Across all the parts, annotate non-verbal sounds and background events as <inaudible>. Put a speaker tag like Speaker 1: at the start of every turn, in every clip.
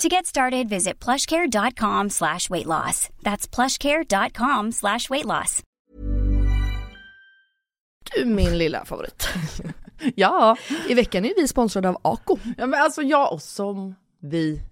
Speaker 1: To get started, visit plushcare.com slash weight loss. That's plushcare.com slash weight loss.
Speaker 2: Du min lilla favorit. <laughs>
Speaker 3: Ja,
Speaker 2: I veckan är vi sponsrade av Ako.
Speaker 3: ja men alltså jag och som vi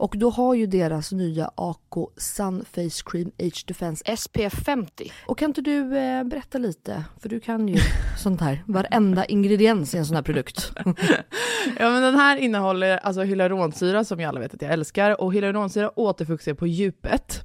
Speaker 2: Och då har ju deras nya AK Sun Face Cream Age Defense SPF 50. Och kan inte du eh, berätta lite, för du kan ju <laughs> sånt här, varenda ingrediens i en sån här produkt. <laughs>
Speaker 3: Ja men den här innehåller alltså hyaluronsyra som jag alla vet att jag älskar och hyaluronsyra återfuktar på djupet.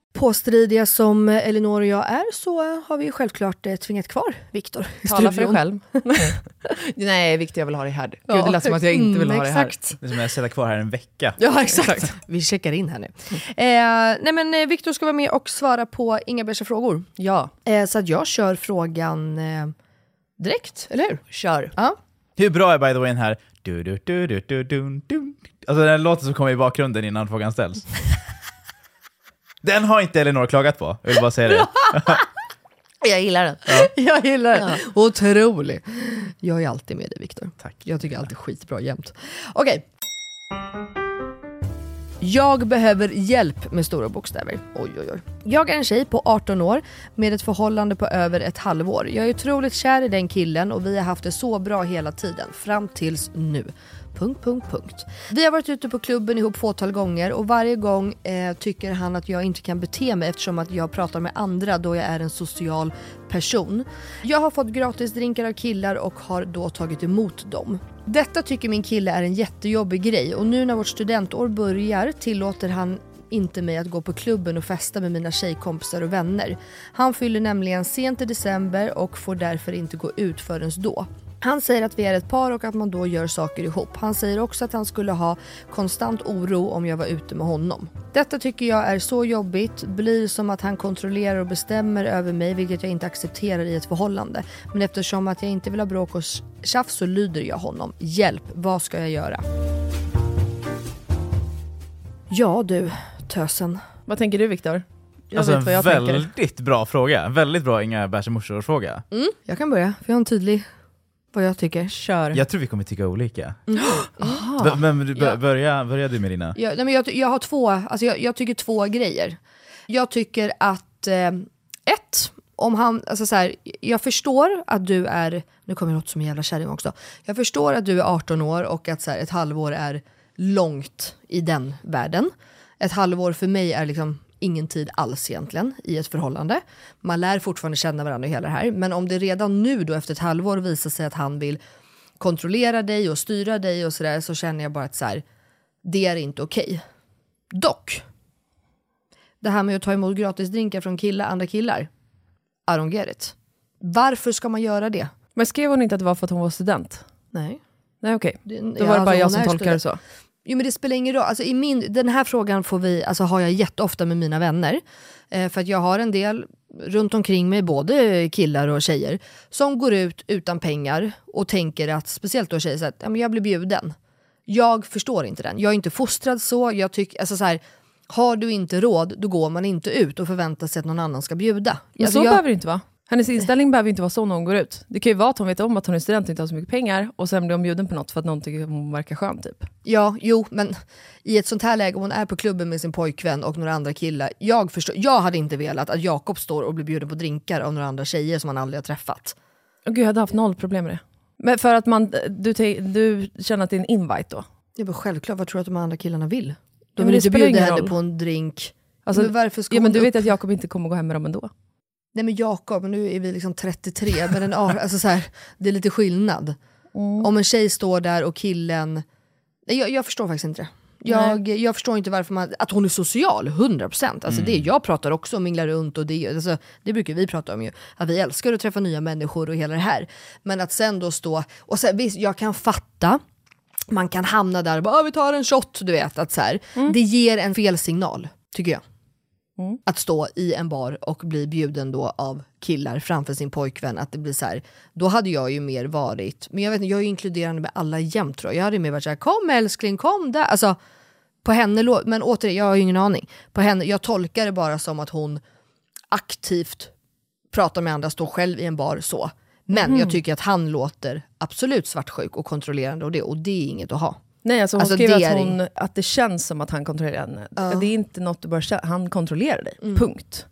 Speaker 2: Påstridiga som Elinor och jag är så har vi självklart eh, tvingat kvar Viktor
Speaker 3: Tala för dig själv. <laughs> Nej, Viktor jag vill ha dig här. Gud,
Speaker 2: Ja,
Speaker 3: det lät som att jag inte vill
Speaker 2: mm,
Speaker 3: ha dig här.
Speaker 4: Det är som att sätta kvar här en vecka.
Speaker 2: Ja <laughs> exakt. Vi checkar in här nu. Eh, nej men eh, Viktor ska vara med och svara på Inga-Bergs frågor.
Speaker 3: Ja.
Speaker 2: Eh, så att jag kör frågan eh, direkt, eller hur?
Speaker 3: Kör.
Speaker 2: Ja.
Speaker 4: Hur bra är by the way den här... Du, du, du, du, du, du, du. Alltså den låten som kommer i bakgrunden innan frågan ställs. <laughs> Den har inte Elinor klagat på, jag vill bara säga det. <laughs>
Speaker 2: Jag gillar den. <laughs> Jag gillar den. Otrolig. Jag är alltid med dig Viktor.
Speaker 4: Tack.
Speaker 2: Jag tycker alltid skitbra jämt. Okej. Jag behöver hjälp med stora bokstäver. Oj, oj, oj. Jag är en tjej på 18 år med ett förhållande på över ett halvår. Jag är otroligt kär i den killen och vi har haft det så bra hela tiden, fram tills nu. Punkt, punkt, punkt. Vi har varit ute på klubben ihop fåtal gånger och varje gång eh, tycker han att jag inte kan bete mig eftersom att jag pratar med andra då jag är en social person. Jag har fått gratis drinkar av killar och har då tagit emot dem. Detta tycker min kille är en jättejobbig grej och nu när vårt studentår börjar tillåter han inte mig att gå på klubben och festa med mina tjejkompisar och vänner. Han fyller nämligen sent i december och får därför inte gå ut förrän då. Han säger att vi är ett par och att man då gör saker ihop. Han säger också att han skulle ha konstant oro om jag var ute med honom. Detta tycker jag är så jobbigt, blir som att han kontrollerar och bestämmer över mig vilket jag inte accepterar i ett förhållande. Men eftersom att jag inte vill ha bråk och tjafs så lyder jag honom. Hjälp, vad ska jag göra? Ja du, tösen.
Speaker 3: Vad tänker du Viktor? Jag
Speaker 4: Alltså
Speaker 3: vet vad jag
Speaker 4: en
Speaker 3: tänker.
Speaker 4: väldigt bra fråga. Väldigt bra inga bärs fråga.
Speaker 2: Jag kan börja, för jag har en tydlig vad jag tycker.
Speaker 3: Kör.
Speaker 4: Jag tror vi kommer tycka olika. <gasps> <gasps> B- Men du, b-
Speaker 2: Ja.
Speaker 4: börja, börja du med dina.
Speaker 2: Jag, nej, men jag, jag har två, alltså jag, jag tycker två grejer. Jag tycker att, eh, ett, om han, alltså så här, jag förstår att du är, nu kommer jag låta som en jävla kärring också. Jag förstår att du är 18 år och att så här, ett halvår är långt i den världen. Ett halvår för mig är liksom ingen tid alls egentligen i ett förhållande. Man lär fortfarande känna varandra och hela det här. Men om det redan nu då efter ett halvår visar sig att han vill kontrollera dig och styra dig och sådär så känner jag bara att så här, det är inte okej. Dock, det här med att ta emot gratisdrinkar från killar, andra killar, I don't get it. Varför ska man göra det?
Speaker 3: Men skrev hon inte att det var för att hon var student?
Speaker 2: Nej.
Speaker 3: Nej okej,
Speaker 2: Det,
Speaker 3: då var det bara
Speaker 2: alltså,
Speaker 3: jag som
Speaker 2: är
Speaker 3: tolkade det så.
Speaker 2: Jo men det spelar ingen roll. Alltså, i min, den här frågan får vi, alltså, har jag jätteofta med mina vänner. Eh, för att jag har en del runt omkring mig, både killar och tjejer, som går ut utan pengar och tänker att, speciellt då tjejer, så att, ja, men jag blir bjuden. Jag förstår inte den. Jag är inte fostrad så. Jag tycker, alltså, så här, har du inte råd, då går man inte ut och förväntar sig att någon annan ska bjuda.
Speaker 3: Men
Speaker 2: Alltså,
Speaker 3: så
Speaker 2: jag,
Speaker 3: behöver det inte vara. Hennes inställning behöver inte vara så när hon går ut. Det kan ju vara att hon vet om att hon är student och inte har så mycket pengar och sen blir hon bjuden på något för att någon tycker att hon verkar skön typ.
Speaker 2: Ja, jo, men i ett sånt här läge, om hon är på klubben med sin pojkvän och några andra killar. Jag, förstår, jag hade inte velat att Jakob står och blir bjuden på drinkar av några andra tjejer som han aldrig har träffat.
Speaker 3: Gud, jag hade haft noll problem med det. Men för att man, du, du känner att det är en invite då?
Speaker 2: Det var självklart, vad tror du att de andra killarna vill? De
Speaker 3: men
Speaker 2: vill inte bjuda henne
Speaker 3: roll.
Speaker 2: på en drink.
Speaker 3: Alltså,
Speaker 2: men varför ska
Speaker 3: Ja, men du
Speaker 2: upp?
Speaker 3: vet att Jakob inte kommer gå hem med dem ändå?
Speaker 2: Nej men Jakob, nu är vi liksom 33, men en, alltså så här, det är lite skillnad.
Speaker 3: Mm.
Speaker 2: Om en tjej står där och killen... Nej, jag, jag förstår faktiskt inte det. Jag, jag förstår inte varför man... Att hon är social, 100%. Alltså det, jag pratar också om mingla runt och det, alltså, det brukar vi prata om ju. Att vi älskar att träffa nya människor och hela det här. Men att sen då stå... Och sen, visst, jag kan fatta man kan hamna där och bara "Ah, vi tar en shot, du vet. Att så här, Det ger en fel signal, tycker jag. Att stå i en bar och bli bjuden då av killar framför sin pojkvän. Att det blir så här, då hade jag ju mer varit, men jag vet inte, jag är ju inkluderande med alla jämt tror jag. Jag hade mer varit så här, kom älskling, kom där. Alltså, på henne, men återigen, jag har ju ingen aning. På henne, jag tolkar det bara som att hon aktivt pratar med andra, står själv i en bar så. Men jag tycker att han låter absolut svartsjuk och kontrollerande och det, och det är inget att ha.
Speaker 3: Nej, alltså hon
Speaker 2: Alltså,
Speaker 3: skriver att, hon, att det känns som att han kontrollerar henne. Det är inte något du bara känna, han kontrollerar dig.
Speaker 2: Mm.
Speaker 3: Punkt.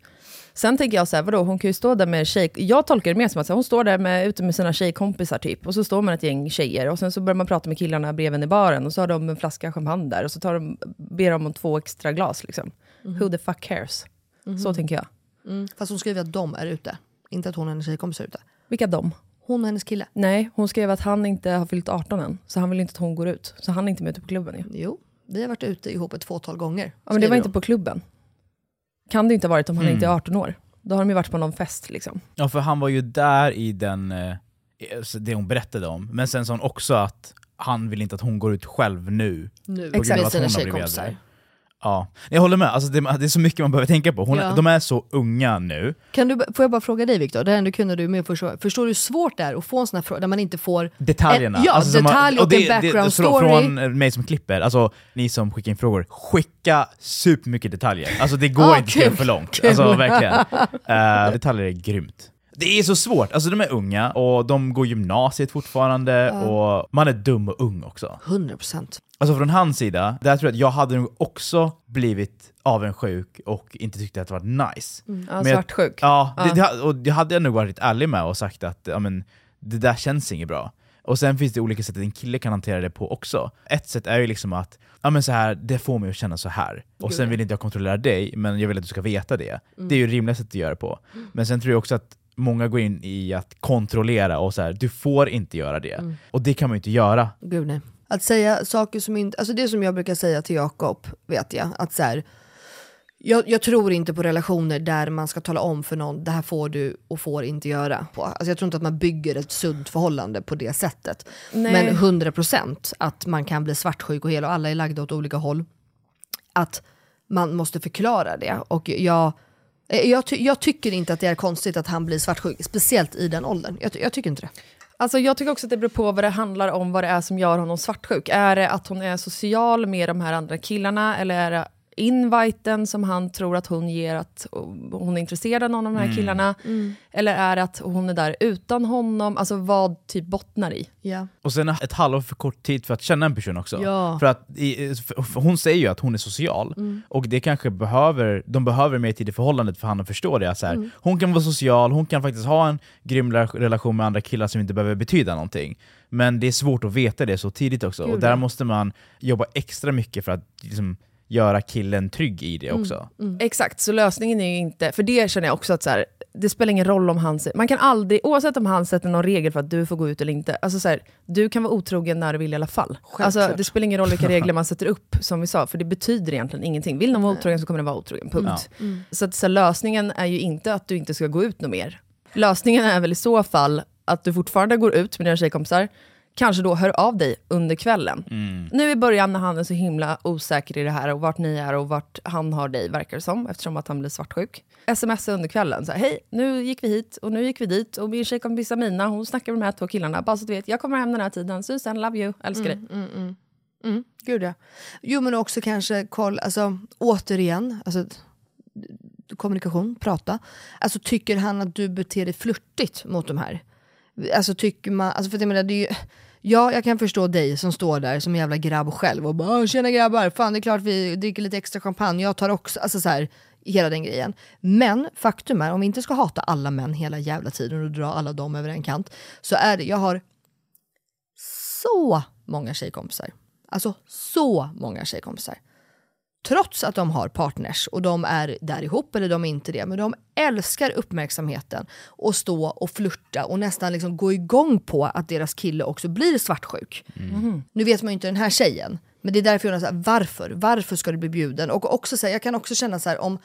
Speaker 3: Sen tänker jag så här, vadå, hon kan ju stå där med tjej... Jag tolkar det mer som att hon står där med, ute med sina tjejkompisar typ, och så står man ett gäng tjejer, och sen så börjar man prata med killarna bredvid i baren, och så har de en flaska champagne där, och så tar de, ber de om två extra glas. Liksom.
Speaker 2: Mhm.
Speaker 3: Who the fuck cares? Så tänker jag.
Speaker 2: Fast hon skriver att de är ute, inte att hon och hennes tjejkompisar är ute.
Speaker 3: Vilka de?
Speaker 2: Hon och hennes kille.
Speaker 3: Nej, hon skrev att han inte har fyllt 18 än, så han vill inte att hon går ut. Så han är inte med ute på klubben ju.
Speaker 2: Jo, vi har varit ute ihop ett fåtal gånger.
Speaker 3: Ja, men det var
Speaker 2: skriver
Speaker 3: inte
Speaker 2: hon.
Speaker 3: på klubben. Kan det inte ha varit om han
Speaker 4: Mm.
Speaker 3: inte är 18 år. Då har de ju varit på någon fest liksom.
Speaker 4: Ja, för han var ju där i den, eh, alltså det hon berättade om. Men sen sa hon också att han vill inte att hon går ut själv nu.
Speaker 2: Nu,
Speaker 4: På grund av att hon har blivit äldre. Ja, jag håller med. Alltså det, det är så mycket man behöver tänka på. Hon,
Speaker 2: Ja.
Speaker 4: De är så unga nu.
Speaker 2: Kan du, får jag bara fråga dig Viktor, det här ändå kunde du med förstå. Förstår du hur svårt det är att få en sån här fråga där man inte får
Speaker 4: Detaljerna.
Speaker 2: En- ja,
Speaker 4: Alltså, som
Speaker 2: detalj och en background
Speaker 4: så
Speaker 2: story.
Speaker 4: Från mig som klipper, alltså ni som skickar in frågor, skicka supermycket detaljer. Alltså det går
Speaker 2: Ah,
Speaker 4: inte
Speaker 2: kul,
Speaker 4: för långt.
Speaker 2: kul.
Speaker 4: Alltså verkligen. Eh, detaljer är grymt. Det är så svårt, alltså de är unga och de går gymnasiet fortfarande och man är dum och ung också.
Speaker 2: 100%.
Speaker 4: Alltså från hans sida, där tror jag att jag hade nog också blivit avundsjuk och inte tyckte att det var nice.
Speaker 3: Ja,
Speaker 4: Men jag-
Speaker 3: svartsjuk.
Speaker 4: Ja,
Speaker 3: Ja.
Speaker 4: Det, och det hade jag nog varit ärlig med och sagt att ja, men, det där känns inget bra. Och sen finns det olika sätt att en kille kan hantera det på också. Ett sätt är ju liksom att ja, men så här, det får mig att känna så här. Och sen
Speaker 2: ja.
Speaker 4: vill inte jag kontrollera dig, men jag vill att du ska veta det. Det är ju rimliga sätt att göra det på. Men sen tror jag också att många går in i att kontrollera och så här, du får inte göra det. Och det kan man ju inte göra.
Speaker 2: Gud nej. Att säga saker som inte, alltså det som jag brukar säga till Jakob, vet jag, att så här, jag, jag tror inte på relationer där man ska tala om för någon, det här får du och får inte göra. På. Alltså jag tror inte att man bygger ett sunt förhållande på det sättet.
Speaker 3: Nej.
Speaker 2: Men 100% att man kan bli svartsjuk och hel och alla är lagda åt olika håll. Att man måste förklara det. Och jag, Eh, jag, ty, jag tycker inte att det är konstigt att han blir svartsjuk, speciellt i den åldern. Jag, ty- jag tycker inte det.
Speaker 3: Alltså jag tycker också att det beror på vad det handlar om, vad det är som gör honom svartsjuk. Är det att hon är social med de här andra killarna, eller är det inviten som han tror att hon ger att hon är intresserad av någon av de här killarna? Eller är det att hon är där utan honom? Alltså vad typ bottnar i?
Speaker 2: Ja.
Speaker 4: Och sen ett halvår för kort tid för att känna en person också.
Speaker 2: Ja.
Speaker 4: För att för hon säger ju att hon är social, och det kanske behöver, de behöver mer tid i förhållandet för han att förstå det. Att så här, Hon kan vara social, hon kan faktiskt ha en grym rela- relation med andra killar som inte behöver betyda någonting. Men det är svårt att veta det så tidigt också, och där måste man jobba extra mycket för att liksom, göra killen trygg i det också.
Speaker 3: Exakt, så lösningen är ju inte, för det känner jag också att så här, det spelar ingen roll om han, man kan aldrig, oavsett om han sätter någon regel för att du får gå ut eller inte, alltså så här, du kan vara otrogen när du vill i alla fall. Alltså, det spelar ingen roll vilka <laughs> regler man sätter upp, som vi sa, för det betyder egentligen ingenting. Vill någon vara otrogen så kommer den vara otrogen, punkt. Så, att, så här, lösningen är ju inte att du inte ska gå ut något mer. Lösningen är väl i så fall att du fortfarande går ut med dina tjejkompisar, kanske då hör av dig under kvällen. Nu i början när han är så himla osäker i det här och vart ni är och vart han har dig, verkar det som, eftersom att han blir svartsjuk. Smsa under kvällen, så här, hej, nu gick vi hit och nu gick vi dit och min tjejkompis Amina, hon snackar med de här två killarna, bara så du vet, jag kommer hem den här tiden, Susan, love you, älskar dig.
Speaker 2: Mm, gud ja. Jo men också kanske koll, alltså återigen, alltså, kommunikation, prata. Alltså tycker han att du beter dig flörtigt mot de här? Alltså tycker man, alltså för att jag menar det är ju, ja jag kan förstå dig som står där som en jävla grabb själv och bara tjena grabbar, fan det är klart vi dricker lite extra champagne, jag tar också, alltså så här, hela den grejen. Men faktum är, om vi inte ska hata alla män hela jävla tiden och dra alla dem över en kant, så är det, jag har så många tjejkompisar. Alltså så många tjejkompisar. Trots att de har partners och de är där ihop eller de är inte det. Men de älskar uppmärksamheten och stå och flirta och nästan liksom gå igång på att deras kille också blir svartsjuk. Nu vet man ju inte den här tjejen. Men det är därför jag undrar, så här, varför? Varför ska du bli bjuden? Och också så här, jag kan också känna så här, om,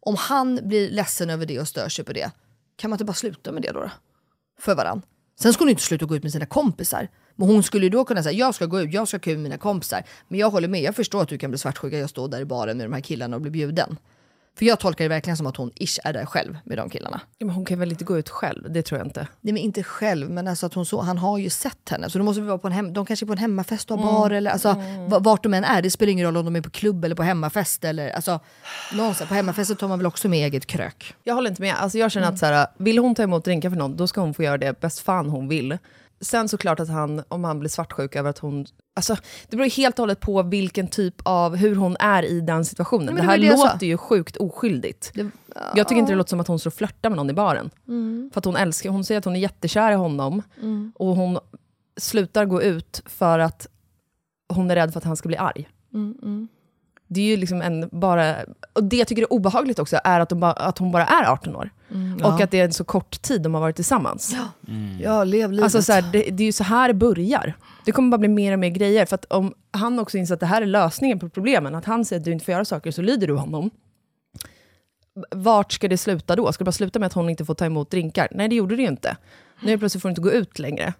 Speaker 2: om han blir ledsen över det och stör sig på det, kan man inte bara sluta med det då? då? För varann. Sen skulle hon inte sluta gå ut med sina kompisar. Men hon skulle ju då kunna säga, jag ska gå ut, jag ska ha kul med mina kompisar. Men jag håller med, jag förstår att du kan bli svartsjuk, jag står där i baren med de här killarna och blir bjuden. För jag tolkar det verkligen som att hon ish är där själv med de killarna.
Speaker 3: Ja, men hon kan väl inte gå ut själv, det tror jag inte.
Speaker 2: Nej men inte själv, men alltså att hon så, han har ju sett henne. Så då måste vi vara på en hem, de kanske är på en hemmafest och har bar eller alltså va- vart de än är. Det spelar ingen roll om de är på klubb eller på hemmafest eller alltså någonstans. På hemmafesten tar man väl också med eget krök.
Speaker 3: Jag håller inte med. Alltså jag känner att så här, vill hon ta emot drinkar för någon, då ska hon få göra det bäst fan hon vill. Sen såklart att han, om han blir svartsjuk över att hon... Alltså, det beror helt och hållet på vilken typ av, hur hon är i den situationen.
Speaker 2: men
Speaker 3: det
Speaker 2: det
Speaker 3: här
Speaker 2: det
Speaker 3: låter ju sjukt oskyldigt.
Speaker 2: Det,
Speaker 3: Jag tycker inte det låter som att hon står och flörtar med någon i baren. För att hon älskar, hon säger att hon är jättekär i honom. Och hon slutar gå ut för att hon är rädd för att han ska bli arg. Det är ju liksom en bara... Och det jag tycker är obehagligt också är att, de bara, att hon bara är 18 år. Och att det är en så kort tid de har varit tillsammans.
Speaker 2: ja, lev livet.
Speaker 3: Alltså så här, det, det är ju så här det börjar. Det kommer bara bli mer och mer grejer. För att om han också inser att det här är lösningen på problemen, att han säger att du inte får göra saker, så lyder du honom. Vart ska det sluta då? Ska det bara sluta med att hon inte får ta emot drinkar? Nej, det gjorde det ju inte. Nu plötsligt får du inte gå ut längre.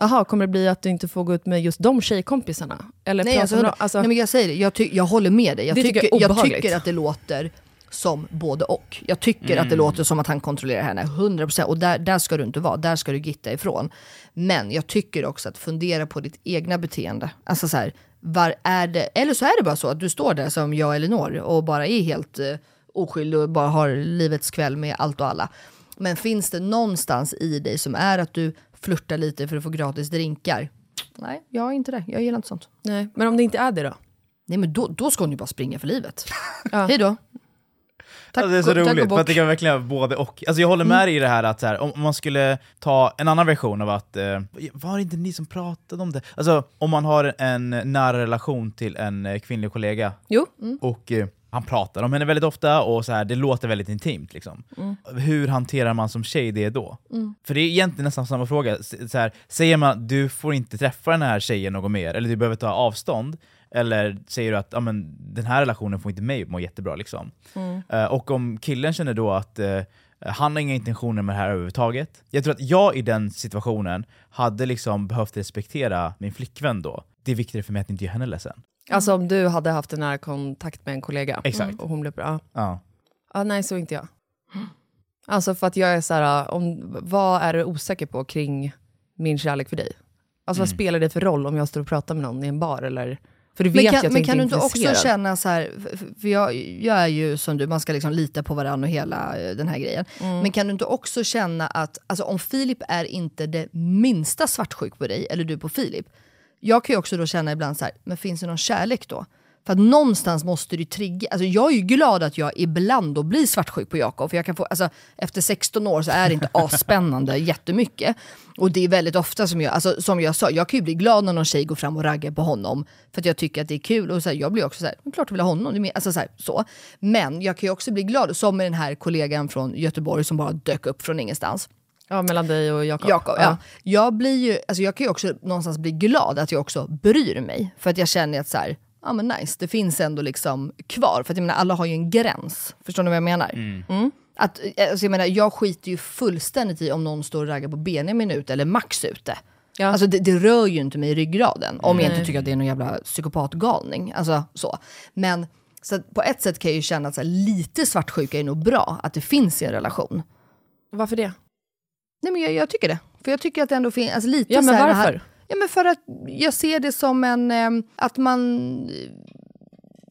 Speaker 3: Jaha, kommer det bli att du inte får gå ut med just de tjejkompisarna? Eller
Speaker 2: Nej, alltså,
Speaker 3: alltså,
Speaker 2: nej men jag säger det, jag, ty- jag håller med dig. Jag,
Speaker 3: Det tycker
Speaker 2: tycker,
Speaker 3: jag
Speaker 2: jag, tycker att det låter som både och. Jag tycker att det låter som att han kontrollerar henne 100% och där, där ska du inte vara, där ska du gitta ifrån. Men jag tycker också att fundera på ditt egna beteende. Alltså så här, var är det, eller så är det bara så att du står där som jag Elinor och bara är helt uh, oskyldig och bara har livets kväll med allt och alla. Men finns det någonstans i dig som är att du flörtar lite för att få gratis drinkar? Nej, jag är inte det. Jag gillar inte sånt.
Speaker 3: nej. Men om det inte är det då?
Speaker 2: Nej men då, då ska hon ju bara springa för livet. <laughs> Hej då. Tack,
Speaker 4: Alltså det är så roligt, för att det kan verkligen vara både och. Alltså jag håller med dig i det här att så här, om om man skulle ta en annan version av att, eh, var det inte ni som pratade om det? Alltså om man har en nära relation till en eh, kvinnlig kollega,
Speaker 3: Jo.
Speaker 4: och eh, han pratar om henne väldigt ofta och så här, det låter väldigt intimt. Liksom. Hur hanterar man som tjej det då? För det är egentligen nästan samma fråga. Så här, säger man du får inte träffa den här tjejen något mer, eller du behöver ta avstånd, eller säger du att ja, men, den här relationen får inte mig må jättebra? Liksom. Eh, och om killen känner då att eh, han har inga intentioner med det här överhuvudtaget. Jag tror att jag i den situationen hade liksom behövt respektera min flickvän då. Det är viktigare för mig att inte göra henne ledsen.
Speaker 3: Alltså om du hade haft en nära kontakt med en kollega
Speaker 4: Exakt.
Speaker 3: och hon blev bra.
Speaker 4: Ja.
Speaker 3: Ja, nej, så inte jag. Alltså för att jag är så här, om, vad är du osäker på kring min kärlek för dig? Alltså vad spelar det för roll om jag står och pratar med någon i en bar eller? För du vet
Speaker 2: Men
Speaker 3: ju
Speaker 2: kan,
Speaker 3: att jag
Speaker 2: men kan du inte också
Speaker 3: intresserad.
Speaker 2: känna så här, för- för jag, jag är ju som du, man ska liksom lita på varandra och hela eh, den här grejen.
Speaker 3: Mm.
Speaker 2: Men kan du inte också känna att, alltså om Filip är inte det minsta svartsjuk på dig, eller du på Filip, jag kan ju också då känna ibland så här, men finns det någon kärlek då? För att någonstans måste du trigga, alltså jag är ju glad att jag ibland då blir svartsjuk på Jakob, för jag kan få, alltså efter 16 år så är det inte asspännande <laughs> jättemycket. Och det är väldigt ofta som jag, alltså som jag sa, jag kan ju bli glad när någon tjej går fram och raggar på honom, för att jag tycker att det är kul. Och så här, jag blir också så här, "Men klart jag vill ha honom. Det är mer- Alltså så, här, så. Men jag kan ju också bli glad, som med den här kollegan från Göteborg som bara dök upp från ingenstans.
Speaker 3: Ja, mellan dig och Jakob.
Speaker 2: Jakob, ja. Jag, blir ju, alltså jag kan ju också någonstans bli glad att jag också bryr mig. För att jag känner att så här, ja men nice, det finns ändå liksom kvar. För att jag menar, alla har ju en gräns. Förstår ni vad jag menar?
Speaker 3: Mm.
Speaker 2: Att, alltså jag menar, jag skiter ju fullständigt i om någon står och raggar på Benjamin ute eller Max ute.
Speaker 3: Ja.
Speaker 2: Alltså det, det rör ju inte mig i ryggraden. Om jag inte tycker att det är någon jävla psykopatgalning. Alltså så. Men så att på ett sätt kan jag ju känna att så här, lite svartsjuka är nog bra, att det finns i en relation.
Speaker 3: Varför det?
Speaker 2: Nej men jag, jag tycker det. För jag tycker att det ändå finns, alltså lite
Speaker 3: Ja, men
Speaker 2: så här, det
Speaker 3: varför?
Speaker 2: Ja men för att jag ser det som en, eh, att man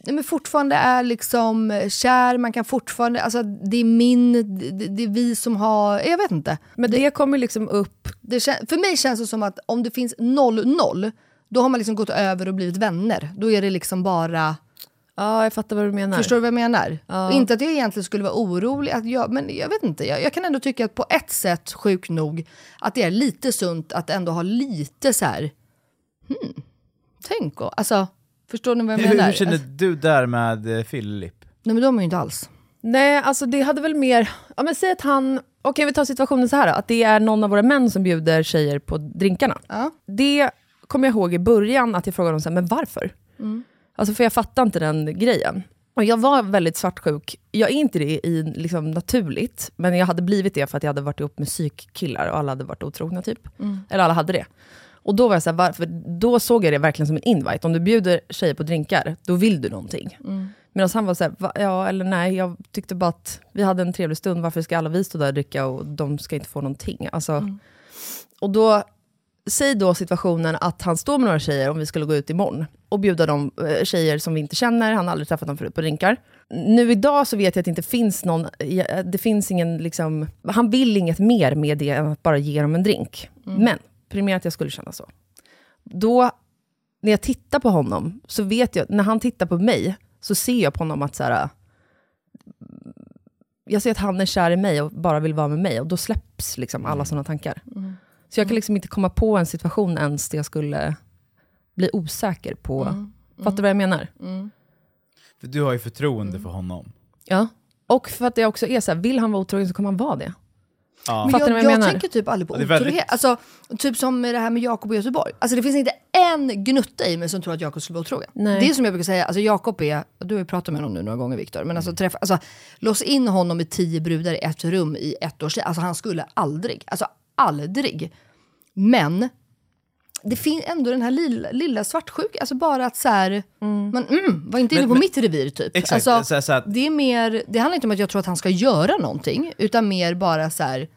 Speaker 2: nej, men fortfarande är liksom kär, man kan fortfarande, alltså det är min, det, det är vi som har, jag vet inte.
Speaker 3: Men det, kommer liksom upp...
Speaker 2: Det för mig känns det som att om det finns 0-0, då har man liksom gått över och blivit vänner. Då är det liksom bara,
Speaker 3: Ja, jag fattar vad du menar.
Speaker 2: förstår du vad jag menar?
Speaker 3: Ja.
Speaker 2: Och inte att jag egentligen skulle vara orolig, att jag, men jag vet inte. Jag, jag kan ändå tycka att på ett sätt, sjukt nog, att det är lite sunt att ändå ha lite så här, hmm, tänk och, alltså, förstår ni vad jag
Speaker 4: Hur,
Speaker 2: menar?
Speaker 4: hur känner
Speaker 2: Alltså,
Speaker 4: du där med eh, Filip?
Speaker 2: nej men de är ju inte alls.
Speaker 3: Nej, alltså det hade väl mer... Ja, men säg att han... Okej, vi tar situationen så här då, att det är någon av våra män som bjuder tjejer på drinkarna.
Speaker 2: Ja.
Speaker 3: Det kommer jag ihåg i början att jag frågade dem så här, men varför? Alltså för jag fattar inte den grejen. Och jag var väldigt svartsjuk. Jag är inte det i, liksom, naturligt, men jag hade blivit det för att jag hade varit ihop med psykkillar och alla hade varit otrogna typ. Eller alla hade det. Och då var jag så här, varför? Då såg jag det verkligen som en invite. Om du bjuder tjejer på drinkar, då vill du någonting. Medan han var så här, va, ja eller nej, jag tyckte bara att vi hade en trevlig stund, varför ska alla vi stå där och dricka och de ska inte få någonting? Alltså, Och då, säg då situationen att han står med några tjejer, om vi skulle gå ut imorgon, och bjuda de eh, tjejer som vi inte känner, han har aldrig träffat dem förut på drinkar. Nu idag så vet jag att det inte finns någon, eh, det finns ingen liksom, han vill inget mer med det än att bara ge dem en drink. Men, primärt att jag skulle känna så. Då, när jag tittar på honom, så vet jag, när han tittar på mig, så ser jag på honom att så här, jag ser att han är kär i mig och bara vill vara med mig, och då släpps liksom alla sådana tankar. Så jag kan liksom inte komma på en situation ens där jag skulle bli osäker på... Fattar du vad jag menar?
Speaker 4: För du har ju förtroende för honom.
Speaker 3: Ja. Och för att jag också är så här, vill han vara otrogen så kommer han vara det.
Speaker 4: Ja.
Speaker 2: Men
Speaker 3: Fattar
Speaker 2: jag,
Speaker 3: jag
Speaker 2: jag
Speaker 3: menar?
Speaker 2: tänker typ aldrig på
Speaker 4: Ja, det är väldigt-
Speaker 2: otrohet. Alltså, typ som med det här med Jakob och Göteborg. Alltså det finns inte en gnutta i mig som tror att Jakob skulle vara otrogen.
Speaker 3: Nej.
Speaker 2: Det är som jag brukar säga, alltså Jakob är, du har ju pratat med honom nu några gånger Viktor, men alltså, träffa, alltså lås in honom med tio brudar i ett rum i ett års tid. Alltså han skulle aldrig, alltså aldrig. Men det finns ändå den här lilla, lilla svartsjuka, alltså bara att så här, man, mm, var inte inne på
Speaker 4: men-
Speaker 2: mitt revir typ.
Speaker 4: Exakt,
Speaker 2: Alltså,
Speaker 4: så att-
Speaker 2: det, är mer, det handlar inte om att jag tror att han ska göra någonting, utan mer bara så här,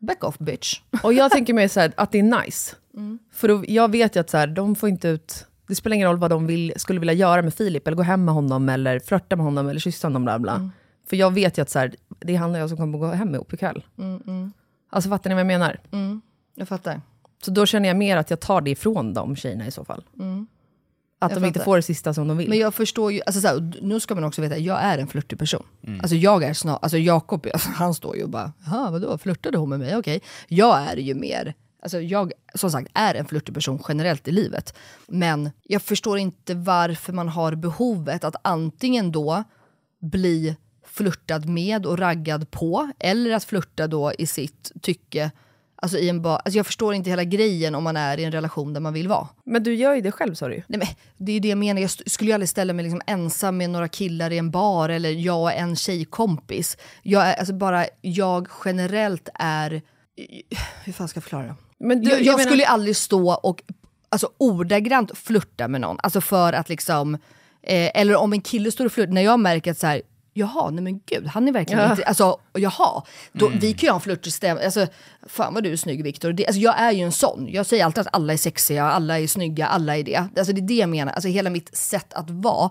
Speaker 2: back off bitch.
Speaker 3: Och jag tänker mer så här, att det är nice. För då, jag vet ju att så här, de får inte ut... Det spelar ingen roll vad de vill, skulle vilja göra med Filip, eller gå hem med honom, eller flörta med honom, eller kyssa honom. Bla bla. För jag vet ju att så här, det är han och jag som kommer gå hem ihop ikväll. Alltså fattar ni vad jag menar?
Speaker 2: Jag fattar.
Speaker 3: Så då känner jag mer att jag tar det ifrån de tjejerna i så fall. Att
Speaker 2: Jag
Speaker 3: de inte
Speaker 2: fattar.
Speaker 3: får det sista som de vill.
Speaker 2: Men jag förstår ju, alltså så här, nu ska man också veta, jag är en flörtig person. Alltså jag är snar, alltså Jakob, <laughs> alltså, han står ju och bara, "Jaha, vadå, flörtade hon med mig? Okej. Jag är ju mer, alltså jag som sagt är en flörtig person generellt i livet. Men jag förstår inte varför man har behovet att antingen då bli flörtad med och raggad på, eller att flörta då i sitt tycke. Alltså, i en ba- alltså jag förstår inte hela grejen om man är i en relation där man vill vara.
Speaker 3: Men du gör ju det själv sa du ju.
Speaker 2: Nej, men det är ju det jag menar, jag skulle ju aldrig ställa mig liksom ensam med några killar i en bar eller jag och en tjejkompis. Jag, är, alltså bara, jag generellt är... Hur fan ska jag förklara det?
Speaker 3: Men du,
Speaker 2: jag jag
Speaker 3: menar-
Speaker 2: skulle ju aldrig stå och alltså, ordagrant flirta med någon. Alltså för att liksom... Eh, eller om en kille står och flirtar, när jag märker att så här, Jaha, nej men gud, han är verkligen
Speaker 3: Ja.
Speaker 2: inte... Alltså, jaha. Då,
Speaker 4: Mm.
Speaker 2: Vi kan ju ha en flörtig stämning. Alltså, fan vad du är snygg Viktor. Alltså, jag är ju en sån. Jag säger alltid att alla är sexiga, alla är snygga, alla är det. Alltså, det är det jag menar. Alltså, hela mitt sätt att vara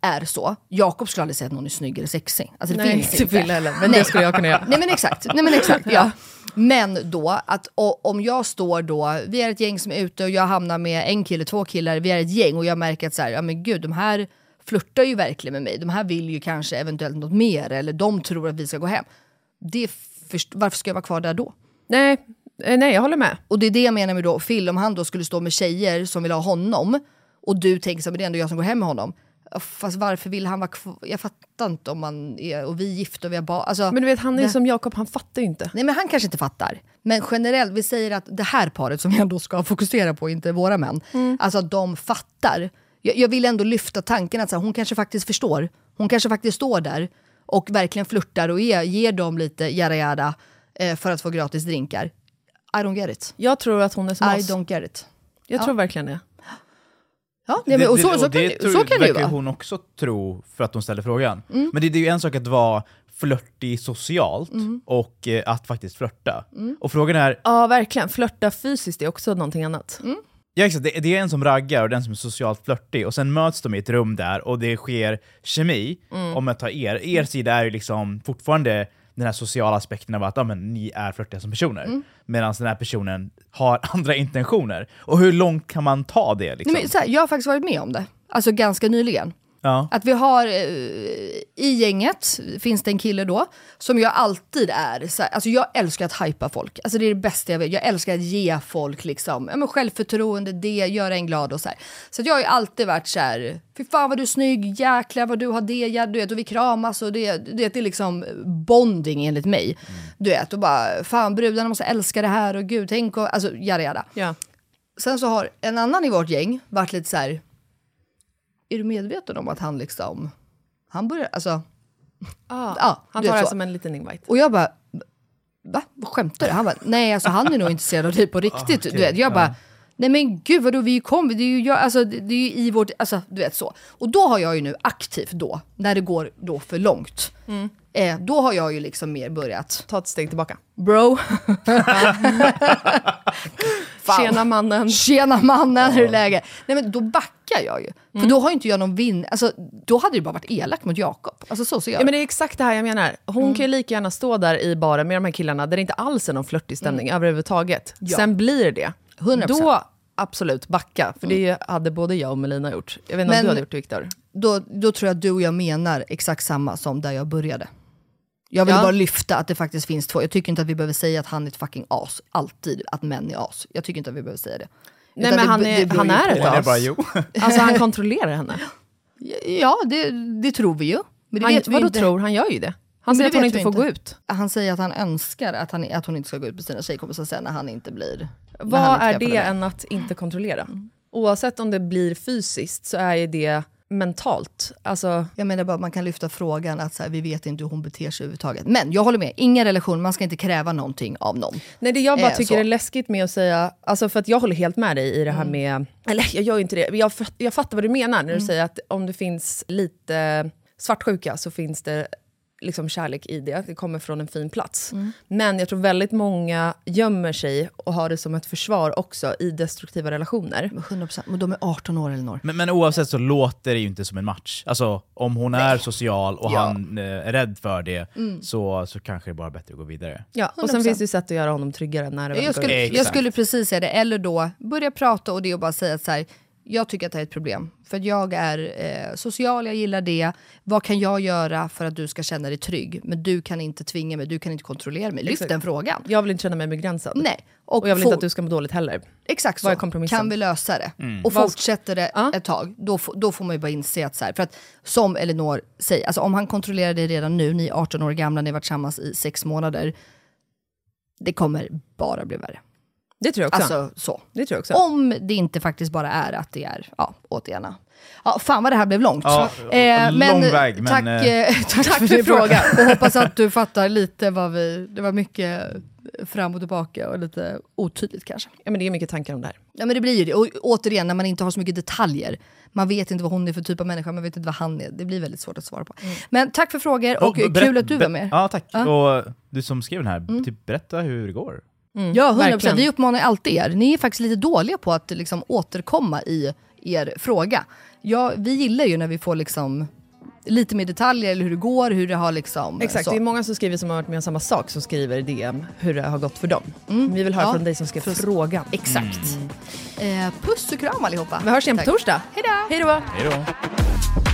Speaker 2: är så. Jakob skulle aldrig säga att någon är snygg eller sexig. Alltså, det
Speaker 3: Nej,
Speaker 2: finns
Speaker 3: inte. Fille heller, men det skulle jag kunna göra.
Speaker 2: Nej men exakt, nej men exakt <laughs> ja. Men då, att om jag står då, vi är ett gäng som är ute och jag hamnar med en kille, två killar, vi är ett gäng och jag märker att så här, ja men gud, de här flörtar ju verkligen med mig. De här vill ju kanske eventuellt något mer eller de tror att vi ska gå hem. Det först- varför ska jag vara kvar där då?
Speaker 3: Nej, eh, nej, jag håller med.
Speaker 2: Och det är det jag menar med då, Phil, om han då skulle stå med tjejer som vill ha honom och du tänker så här, det är ändå jag som går hem med honom. Fast varför vill han vara kvar? Jag fattar inte om man är, och vi är gifta och vi har barn. Alltså,
Speaker 3: Men du vet, han är
Speaker 2: det-
Speaker 3: som Jakob, han fattar ju inte.
Speaker 2: Nej men han kanske inte fattar. Men generellt, vi säger att det här paret som vi ändå ska fokusera på, inte våra män, alltså att de fattar. Jag, jag vill ändå lyfta tanken att så här, hon kanske faktiskt förstår. Hon kanske faktiskt står där och verkligen flörtar och ger, ger dem lite jada jada eh, för att få gratis drinkar. I don't get it.
Speaker 3: Jag tror att hon är som
Speaker 2: I
Speaker 3: oss.
Speaker 2: don't get it.
Speaker 3: Jag tror verkligen det.
Speaker 2: Ja, nej, men, och så, så, kan, det,
Speaker 4: tror-
Speaker 2: så kan det ju vara.
Speaker 4: hon också tro för att hon ställer frågan.
Speaker 2: Mm.
Speaker 4: Men det, det är ju en sak att vara flörtig socialt
Speaker 2: Mm.
Speaker 4: och eh, att faktiskt flörta. Och frågan är,
Speaker 3: Ja, verkligen. Flörta fysiskt är också någonting annat.
Speaker 4: Ja, exakt, det, det är en som raggar och den som är socialt flörtig och sen möts de i ett rum där och det sker kemi.
Speaker 2: Mm.
Speaker 4: Om jag tar er, er sida är ju liksom fortfarande den här sociala aspekten av att ja, men, ni är flörtiga som personer.
Speaker 2: Mm.
Speaker 4: Medan den här personen har <laughs> andra intentioner. Och hur långt kan man ta det? Liksom?
Speaker 2: Nej, men, så här, jag har faktiskt varit med om det. Alltså ganska nyligen.
Speaker 4: Ja.
Speaker 2: Att vi har, eh, i gänget finns det en kille då, som jag alltid är, så alltså jag älskar att hypa folk. Alltså det är det bästa jag vet. Jag älskar att ge folk liksom, ja, men självförtroende, det, göra en glad och så här. Så jag har ju alltid varit så här, fy fan vad du är snygg, jäklar vad du har det, ja, du vet, och vi kramas och det, det, det är liksom bonding enligt mig. Du vet, och bara, fan brudarna måste älska det här och gud, tänk och, alltså jada jada.
Speaker 3: Ja.
Speaker 2: Sen så har en annan i vårt gäng varit lite så här. Är du medveten om att han liksom, han börjar, alltså,
Speaker 3: Ah, <laughs>
Speaker 2: ja,
Speaker 3: han tar det som en liten invite.
Speaker 2: Och jag bara, va? Vad skämtar du? Han bara, nej alltså han är nog intresserad av dig på <laughs> riktigt.
Speaker 4: okej,
Speaker 2: du vet. Jag
Speaker 4: ja.
Speaker 2: bara, nej men gud vadå vi kombi, det är ju, jag, alltså, det, det är ju i vårt, alltså du vet så. Och då har jag ju nu aktivt då, när det går då för långt, eh, då har jag ju liksom mer börjat,
Speaker 3: Ta ett steg tillbaka.
Speaker 2: bro, <laughs> Fan.
Speaker 3: Tjena mannen.
Speaker 2: Tjena mannen, hur är läget? Nej men då backar jag ju. För då har ju inte jag någon vinn... Alltså, då hade det bara varit elakt mot Jakob. Alltså så ser jag
Speaker 3: Ja, men det är exakt det här jag menar. Hon
Speaker 2: Mm.
Speaker 3: kan ju lika gärna stå där i baren med de här killarna där det inte alls är någon flörtig stämning överhuvudtaget.
Speaker 2: Mm. Ja.
Speaker 3: Sen blir det
Speaker 2: 100%.
Speaker 3: Då absolut backa, för det hade både jag och Melina gjort. Jag vet inte
Speaker 2: Men-
Speaker 3: om du hade gjort det Viktor?
Speaker 2: då, då tror jag att du och jag menar exakt samma som där jag började. Jag vill
Speaker 3: Ja.
Speaker 2: bara lyfta att det faktiskt finns två. Jag tycker inte att vi behöver säga att han är ett fucking as. Alltid att män är as. Jag tycker inte att vi behöver säga det.
Speaker 3: Nej
Speaker 2: Utan
Speaker 3: men
Speaker 2: det-
Speaker 3: han
Speaker 2: det
Speaker 3: är,
Speaker 2: beror
Speaker 3: han är ett
Speaker 4: det
Speaker 3: as.
Speaker 4: bara jo.
Speaker 3: Alltså han kontrollerar henne.
Speaker 2: Ja, det, det tror vi ju. Men det
Speaker 3: Han,
Speaker 2: vet vi
Speaker 3: vadå
Speaker 2: inte.
Speaker 3: tror? Han gör ju det. Han
Speaker 2: Men
Speaker 3: säger
Speaker 2: det
Speaker 3: att hon inte får
Speaker 2: inte.
Speaker 3: gå ut.
Speaker 2: Han säger att han önskar att, han, att hon inte ska gå ut med sina tjejkompisar sen när han inte blir...
Speaker 3: Vad
Speaker 2: inte
Speaker 3: är det än att inte kontrollera? Oavsett om det blir fysiskt så är ju det mentalt. Alltså,
Speaker 2: Jag menar bara man kan lyfta frågan att så här, vi vet inte hur hon beter sig överhuvudtaget. Men jag håller med, ingen relation, man ska inte kräva någonting av någon.
Speaker 3: nej, det jag bara
Speaker 2: Eh,
Speaker 3: tycker
Speaker 2: så.
Speaker 3: är läskigt med att säga, alltså för att jag håller helt med dig i det
Speaker 2: Mm.
Speaker 3: här med, eller jag gör ju inte det, jag, jag fattar vad du menar när du säger att om det finns lite svartsjuka så finns det liksom kärlek i det, det kommer från en fin plats.
Speaker 2: Mm.
Speaker 3: Men jag tror väldigt många gömmer sig och har det som ett försvar också i destruktiva relationer.
Speaker 2: Men 100%, men de är 18 år Elinor.
Speaker 4: Men, men oavsett så låter det ju inte som en match. Alltså om hon är social och
Speaker 2: Ja.
Speaker 4: han eh, är rädd för det så, så kanske det är bara bättre att gå vidare.
Speaker 3: Ja, och sen
Speaker 2: 100%.
Speaker 3: finns det ju sätt att göra honom tryggare när det väl
Speaker 2: Jag skulle, jag skulle precis säga det, eller då börja prata och det och bara säga att så här, jag tycker att det här är ett problem. För att jag är eh, social, jag gillar det. Vad kan jag göra för att du ska känna dig trygg? Men du kan inte tvinga mig, du kan inte kontrollera mig. Lyft
Speaker 3: Exakt.
Speaker 2: den frågan.
Speaker 3: Jag vill inte känna mig begränsad.
Speaker 2: Nej.
Speaker 3: Och jag vill inte att du ska må dåligt heller.
Speaker 2: Exakt så. Kan vi lösa det? Och
Speaker 3: Vad-
Speaker 2: fortsätter det
Speaker 3: Ja.
Speaker 2: ett tag, då, får- då får man ju bara inse att så här, för att som Elinor säger, alltså om han kontrollerar dig redan nu, ni är 18 år gamla, ni har varit tillsammans i sex månader, det kommer bara bli värre.
Speaker 5: Det tror jag också.
Speaker 2: Alltså så.
Speaker 5: det tror jag också.
Speaker 2: Om det inte faktiskt bara är att det är, ja, återigen. Ja, fan vad det här blev långt.
Speaker 4: Ja, lång väg, men,
Speaker 2: tack,
Speaker 4: eh,
Speaker 2: eh, <laughs> tack, för,
Speaker 5: för
Speaker 2: frågan. Och hoppas att du fattar lite vad vi... Det var mycket fram och tillbaka och lite otydligt kanske.
Speaker 5: Ja, men det är mycket tankar om det här.
Speaker 2: Ja men det blir ju det. Och återigen, när man inte har så mycket detaljer. Man vet inte vad hon är för typ av människa, man vet inte vad han är. Det blir väldigt svårt att svara på. Men tack för frågor och
Speaker 4: Och
Speaker 2: kul att du var med.
Speaker 4: Ja, tack.
Speaker 2: Ja. Mm.
Speaker 4: Och du som skrev den här, typ, berätta hur det går.
Speaker 2: Ja, 100%.
Speaker 5: verkligen.
Speaker 2: Vi uppmanar alltid er. Ni är faktiskt lite dåliga på att liksom, återkomma i er fråga. Ja, vi gillar ju när vi får liksom, lite mer detaljer, eller hur det går, hur det har liksom...
Speaker 5: Exakt,
Speaker 2: så.
Speaker 5: det är många som skriver som har varit med om samma sak som skriver i DM hur det har gått för dem. Vi vill höra
Speaker 2: Ja.
Speaker 5: från dig som skrev frågan.
Speaker 2: Exakt. Eh, puss och kram allihopa.
Speaker 5: Vi hörs igen på torsdag.
Speaker 2: Hej då!
Speaker 5: Hej då!